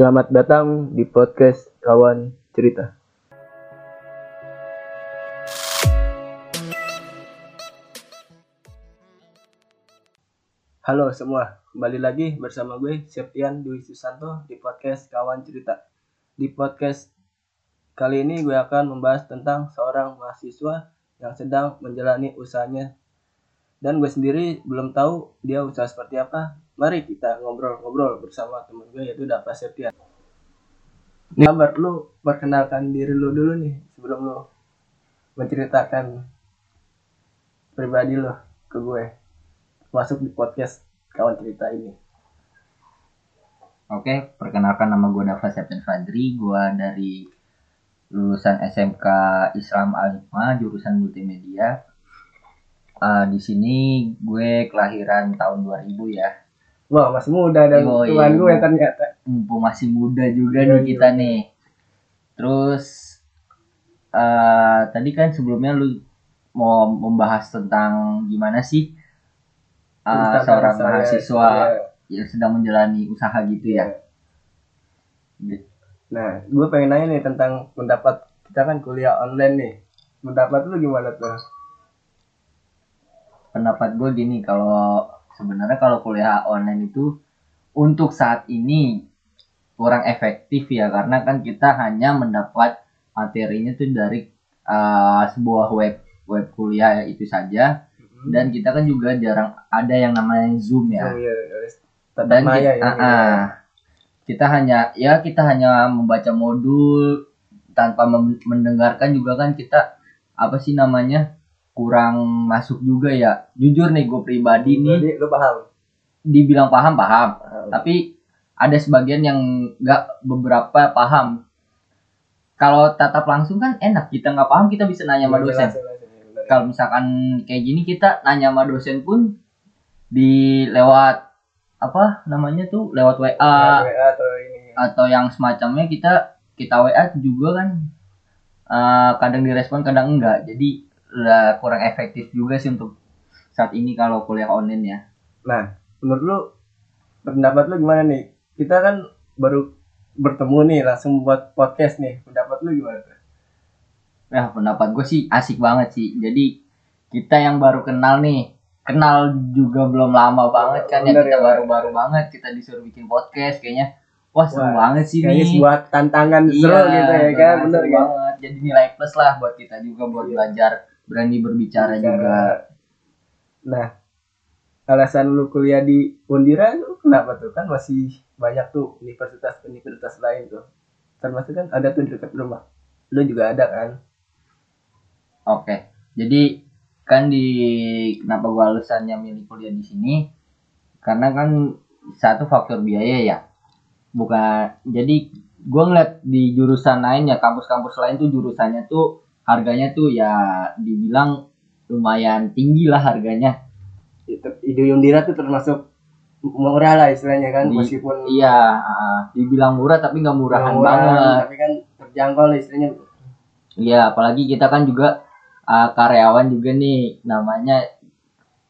Selamat datang di podcast Kawan Cerita. Halo semua, kembali lagi bersama gue Septian Dwi Susanto di podcast Kawan Cerita. Di podcast kali ini gue akan membahas tentang seorang mahasiswa yang sedang menjalani usahanya dan gue sendiri belum tahu dia usaha seperti apa. Mari kita ngobrol-ngobrol bersama temen gue yaitu Dapat Septian. Nih, kabar lu perkenalkan diri lu dulu nih sebelum lu menceritakan pribadi lu ke gue masuk di podcast kawan cerita ini. Oke, perkenalkan nama gue Dava Septian Fadri, gue dari lulusan SMK Islam Alima jurusan multimedia. Uh, di sini gue kelahiran tahun 2000 ya. Wah masih muda dan Tuhan iya. gue ternyata. Mumpung masih muda juga Iya, nih kita iya. nih. Terus uh, tadi kan sebelumnya lu mau membahas tentang gimana sih uh, seorang mahasiswa iya. yang sedang menjalani usaha gitu ya. Nah, gue pengen nanya nih tentang pendapat kita kan kuliah online nih. Pendapat lu gimana tuh? pendapat gue gini kalau sebenarnya kalau kuliah online itu untuk saat ini kurang efektif ya karena kan kita hanya mendapat materinya tuh dari uh, sebuah web web kuliah itu saja dan kita kan juga jarang ada yang namanya zoom ya Oh, iya, iya. Tatap dan maya kita, ya. ah, ah. kita hanya ya kita hanya membaca modul tanpa mendengarkan juga kan kita apa sih namanya kurang masuk juga ya. Jujur nih gue pribadi nih Jadi lu paham? dibilang paham paham. Tapi ada sebagian yang nggak beberapa paham. Kalau tatap langsung kan enak kita nggak paham kita bisa nanya sama Jelas, dosen kalau misalkan kayak gini kita nanya sama dosen pun di lewat apa namanya tuh lewat WA WA atau ini. atau yang semacamnya kita kita WA juga kan. Eh, kadang direspon kadang enggak. Jadi lah kurang efektif juga sih untuk saat ini kalau kuliah online ya Nah, menurut lu pendapat lu gimana nih? Kita kan baru bertemu nih langsung buat podcast nih. Pendapat lu gimana ya pendapat gue sih asik banget sih jadi kita yang baru kenal nih kenal juga belum lama banget kan ya Bener kita ya. baru-baru banget kita disuruh bikin podcast kayaknya wah seru Wah, banget sih nih sebuah tantangan Iya, seru gitu ya kan, bener kan? banget. Jadi nilai plus lah buat kita juga buat Iya. belajar berani berbicara juga. Nah, alasan lu kuliah di Undira lu kenapa tuh? Kan masih banyak tuh universitas-universitas lain tuh. Termasuk kan ada tuh di dekat rumah. Lu juga ada kan? Oke. Jadi kan di kenapa gua alasannya milih kuliah di sini karena kan satu faktor biaya ya. Bukan jadi gua ngeliat di jurusan lain ya kampus-kampus lain tuh jurusannya tuh harganya tuh ya dibilang lumayan tinggi lah harganya. Itu ide Undira tuh termasuk murah lah istilahnya kan, Di- meskipun Iya, ah, dibilang murah tapi nggak murahan murah, banget. tapi kan terjangkau lah istilahnya. Iya, apalagi kita kan juga uh, karyawan juga nih, namanya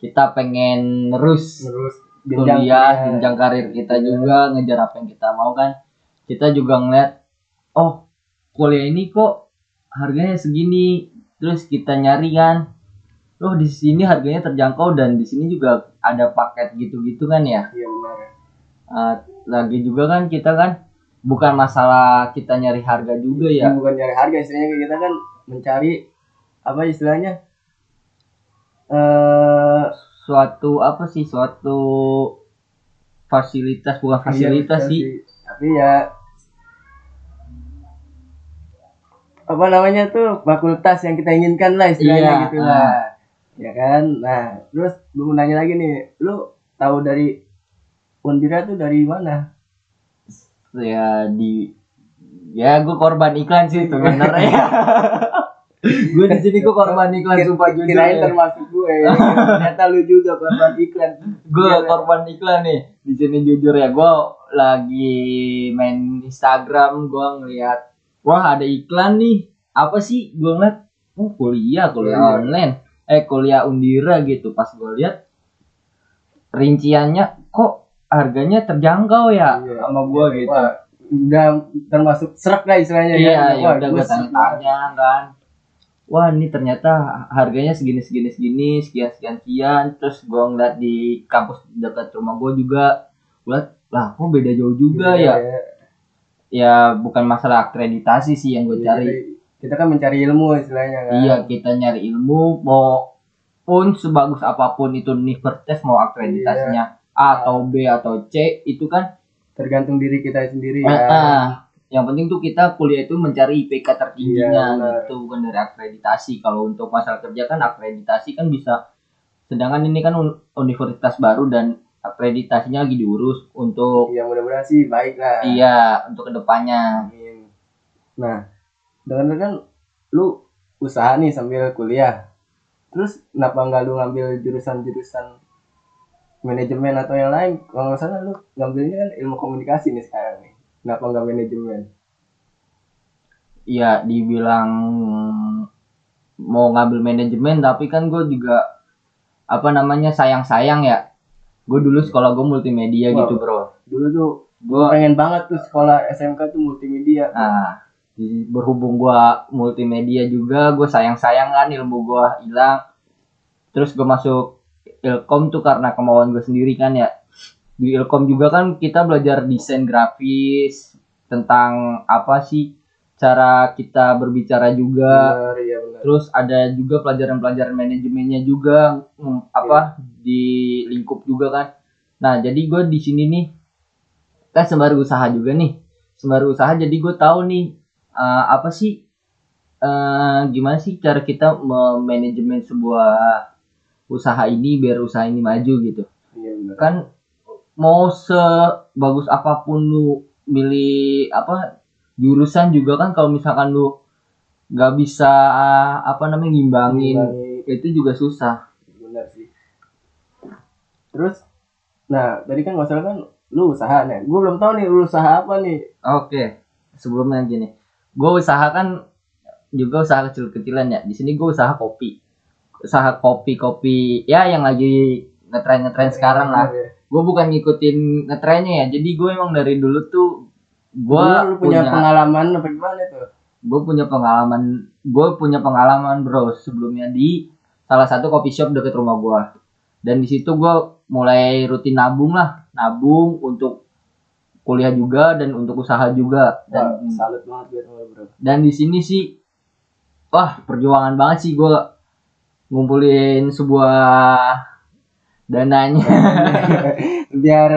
kita pengen terus Terus kuliah, jenjang karir kita juga ngejar apa yang kita mau kan. Kita juga ngeliat, oh kuliah ini kok harganya segini, terus kita nyari kan, oh di sini harganya terjangkau dan di sini juga ada paket gitu-gitu kan ya. Iya benar. Uh, lagi juga kan kita kan bukan masalah kita nyari harga juga Ya. ya. bukan nyari harga istilahnya kita kan mencari apa istilahnya? Eh suatu apa sih suatu fasilitas bukan fasilitas Iya, sih tapi ya apa namanya tuh fakultas yang kita inginkan lah istilahnya Iya, gitu ah. lah. Ya kan? Nah terus gue mau nanya lagi nih lu tahu dari Undira tuh dari mana? Ya di ya gue korban iklan sih sebenarnya. Gue di sini gue korban iklan sumpah jujur kirain ya. termasuk gue ya. ternyata lu juga korban iklan. Gue Iya, korban iklan nih di sini jujur ya. Gue lagi main Instagram gue ngeliat wah ada iklan nih. Apa sih? Gue ngeliat oh kuliah kuliah Iya. online. Eh kuliah Undira gitu. Pas gue lihat rinciannya kok harganya terjangkau ya Iya. sama gue gitu. Wah, udah termasuk serak lah istilahnya iya kan. ya Wah, udah gua gue tanya-tanya kan. Wah ini ternyata harganya segini segini segini sekian sekian sekian. Terus gue ngeliat di kampus dekat rumah gue juga. Gue liat lah kok beda jauh juga Iya, ya? iya. Ya bukan masalah akreditasi sih yang gue Iya, cari. jadi kita kan mencari ilmu istilahnya kan. Iya kita nyari ilmu mau pun sebagus apa pun itu universitas mau akreditasinya A atau B atau C itu kan tergantung diri kita sendiri ya. Eh, yang penting tuh kita kuliah itu mencari IPK tertingginya Iya, gitu bukan dari akreditasi. Kalau untuk masalah kerja kan akreditasi kan bisa sedangkan ini kan un- universitas baru dan akreditasinya lagi diurus untuk Iya, mudah-mudahan sih baik lah iya untuk ke depannya Amin. Nah, dengan kan lu usaha nih sambil kuliah. Terus kenapa nggak lu ngambil jurusan-jurusan manajemen atau yang lain? Kalau nggak salah lu ngambilnya kan ilmu komunikasi nih sekarang nih. Kenapa nggak manajemen? Iya dibilang mau ngambil manajemen tapi kan gue juga apa namanya sayang-sayang ya gue dulu sekolah gue multimedia Wow. gitu bro Dulu tuh gue pengen banget tuh sekolah SMK tuh multimedia. Nah, di- berhubung gua multimedia juga, gue sayang-sayang kan ilmu gua hilang. Terus gue masuk Ilkom tuh karena kemauan gue sendiri kan ya. Di Ilkom juga kan kita belajar desain grafis tentang apa sih cara kita berbicara juga. Benar, iya. Terus ada juga pelajaran-pelajaran manajemennya juga mm, apa di lingkup juga kan. Nah, jadi gue di sini nih kan sembari usaha juga nih. Sembari usaha jadi gue tahu nih eh, apa sih eh gimana sih cara kita memanajemen sebuah usaha ini biar usaha ini maju gitu. Iya benar. Kan mau sebagus apa pun lu milih apa jurusan juga kan kalau misalkan lu nggak bisa apa namanya ngimbangin Ngimbangi. itu juga susah. benar sih terus nah tadi kan masalah kan lu usaha nih gue belum tahu nih lu usaha apa nih Oke, sebelumnya gini, gue usaha kan juga usaha kecil-kecilan ya. Di sini gue usaha kopi, usaha kopi-kopi ya yang lagi ngetren ngetren sekarang lah. Gue bukan ngikutin ngetrennya ya. Jadi gue emang dari dulu tuh gue punya, punya, pengalaman apa gimana tuh gue punya pengalaman, gue punya pengalaman bro sebelumnya di salah satu coffee shop deket rumah gue. Dan di situ gue mulai rutin nabung lah, nabung untuk kuliah juga dan untuk usaha juga. Wah, Dan salut banget gue bro. dan di sini sih wah perjuangan banget sih gue ngumpulin sebuah dananya. Biar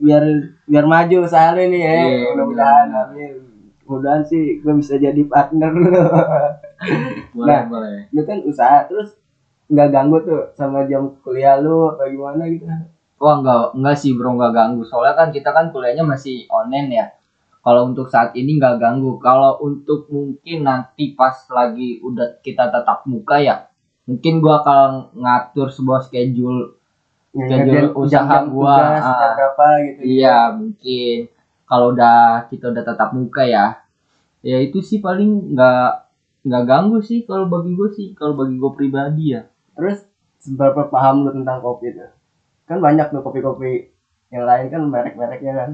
biar biar maju usaha lu nih ya. Iya, mudah-mudahan amin mudah-mudahan sih gue bisa jadi partner. Lu boleh Nah. boleh. lu kan usaha terus nggak ganggu tuh sama jam kuliah lu apa gimana gitu? Wah enggak enggak sih bro enggak ganggu. Soalnya kan kita kan kuliahnya masih online ya. Kalau untuk saat ini nggak ganggu. Kalau untuk mungkin nanti pas lagi udah kita tatap muka ya mungkin gua akan ngatur sebuah schedule Schedule ngerjain usaha gua, tugas, jam berapa gitu Iya mungkin kalau udah kita udah tatap muka ya, ya itu sih paling nggak nggak ganggu sih kalau bagi gue sih kalau bagi gue pribadi ya. Terus seberapa paham lu tentang kopi itu? Kan banyak tuh kopi-kopi yang lain kan merek-mereknya kan.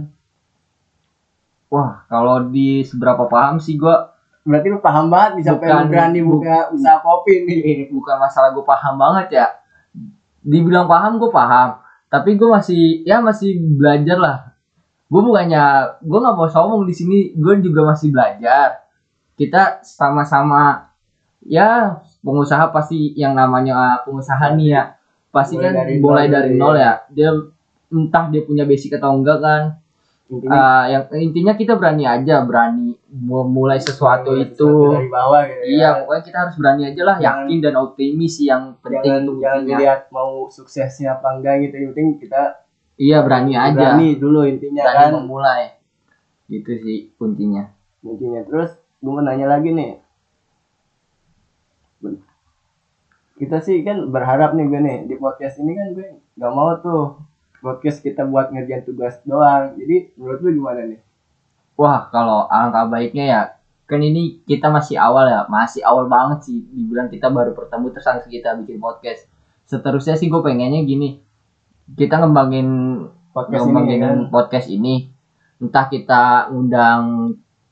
Wah kalau di seberapa paham sih gue Berarti lu paham banget nih sampai Bukan, lu berani bu- buka usaha kopi nih. bukan masalah gue paham banget ya. Dibilang paham gue paham, tapi gue masih ya masih belajar lah. Gue bukannya gue nggak mau sombong di sini, gue juga masih belajar. Kita sama-sama ya pengusaha pasti yang namanya uh, pengusaha nih ya pasti Mulai kan dari mulai nol dari dulu nol ya. ya dia entah dia punya basic atau enggak kan Intinya Ah, yang intinya kita berani aja berani memulai sesuatu mulai itu dari bawah gitu iya ya. pokoknya kita harus berani aja lah Jangan- yakin dan optimis sih yang penting Jangan itu jangan dilihat mau suksesnya apa enggak gitu. Yang penting kita iya berani aja berani dulu intinya berani kan. memulai itu sih kuncinya Intinya terus gue mau nanya lagi nih. Kita sih kan berharap nih gue nih di podcast ini kan gue nggak mau tuh podcast kita buat ngerjain tugas doang. Jadi menurut lu gimana nih? wah kalau alangkah baiknya ya kan ini kita masih awal ya masih awal banget sih dibilang kita baru bertemu terus langsung kita bikin podcast seterusnya sih gue pengennya gini kita ngembangin Podcast ini ngembangin kan? podcast ini. Entah kita ngundang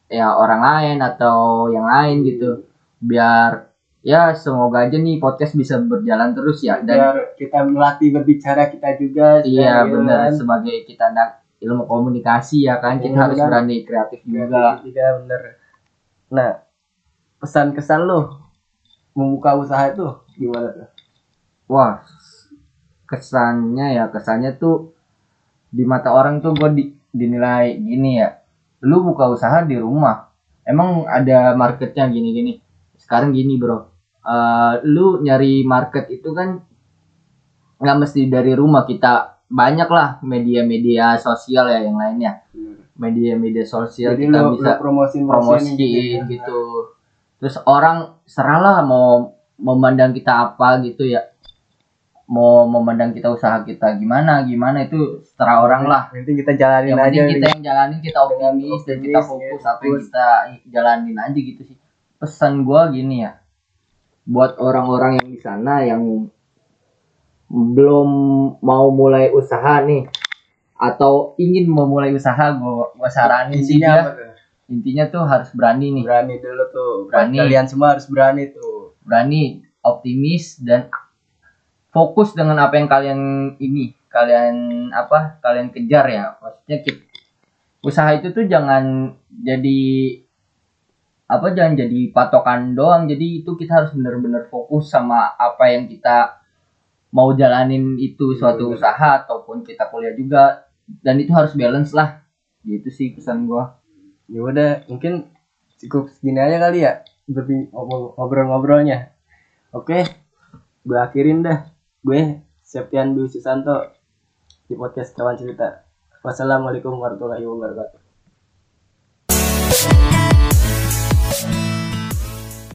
ya orang lain atau yang lain gitu. Biar ya semoga aja nih podcast bisa berjalan terus ya. Dan biar kita melatih berbicara kita juga iya benar kan, sebagai kita anak ilmu komunikasi ya kan? Kita Iya, harus benar. berani kreatif juga. juga bener. Nah pesan kesan lo membuka usaha itu gimana tuh? Wah kesannya ya kesannya tuh di mata orang tuh gue di, dinilai gini ya lu buka usaha di rumah emang ada marketnya gini-gini? Sekarang gini bro Eh, lu nyari market itu kan nggak mesti dari rumah kita banyak lah media-media sosial ya yang lainnya. Media-media sosial jadi kita lo, bisa lo promosiin promosiin gitu terus orang seralah mau memandang kita apa gitu ya mau memandang kita usaha kita gimana gimana itu setera orang lah. Penting kita jalanin yang aja kita nih. yang jalanin kita optimis dan kita optimis, fokus ya, apa yang kita jalanin aja gitu sih. Pesan gua gini ya buat orang-orang yang di sana yang belum mau mulai usaha nih atau ingin memulai usaha gua gua saranin sih intinya apa tuh? Intinya tuh harus berani nih. Berani dulu tuh. Berani. kalian semua harus berani tuh. Berani optimis dan fokus dengan apa yang kalian ini kalian apa kalian kejar ya. Maksudnya ki- usaha itu tuh jangan jadi apa jangan jadi patokan doang. Jadi itu kita harus benar-benar fokus sama apa yang kita mau jalanin itu suatu usaha ataupun kita kuliah juga. Dan itu harus balance lah. Gitu sih pesan gua. Ya udah mungkin cukup segini aja kali ya. Ngobrol- ngobrol-ngobrolnya oke gue akhirin dah gue Septian Dwi Susanto di podcast kawan cerita. Wassalamualaikum warahmatullahi wabarakatuh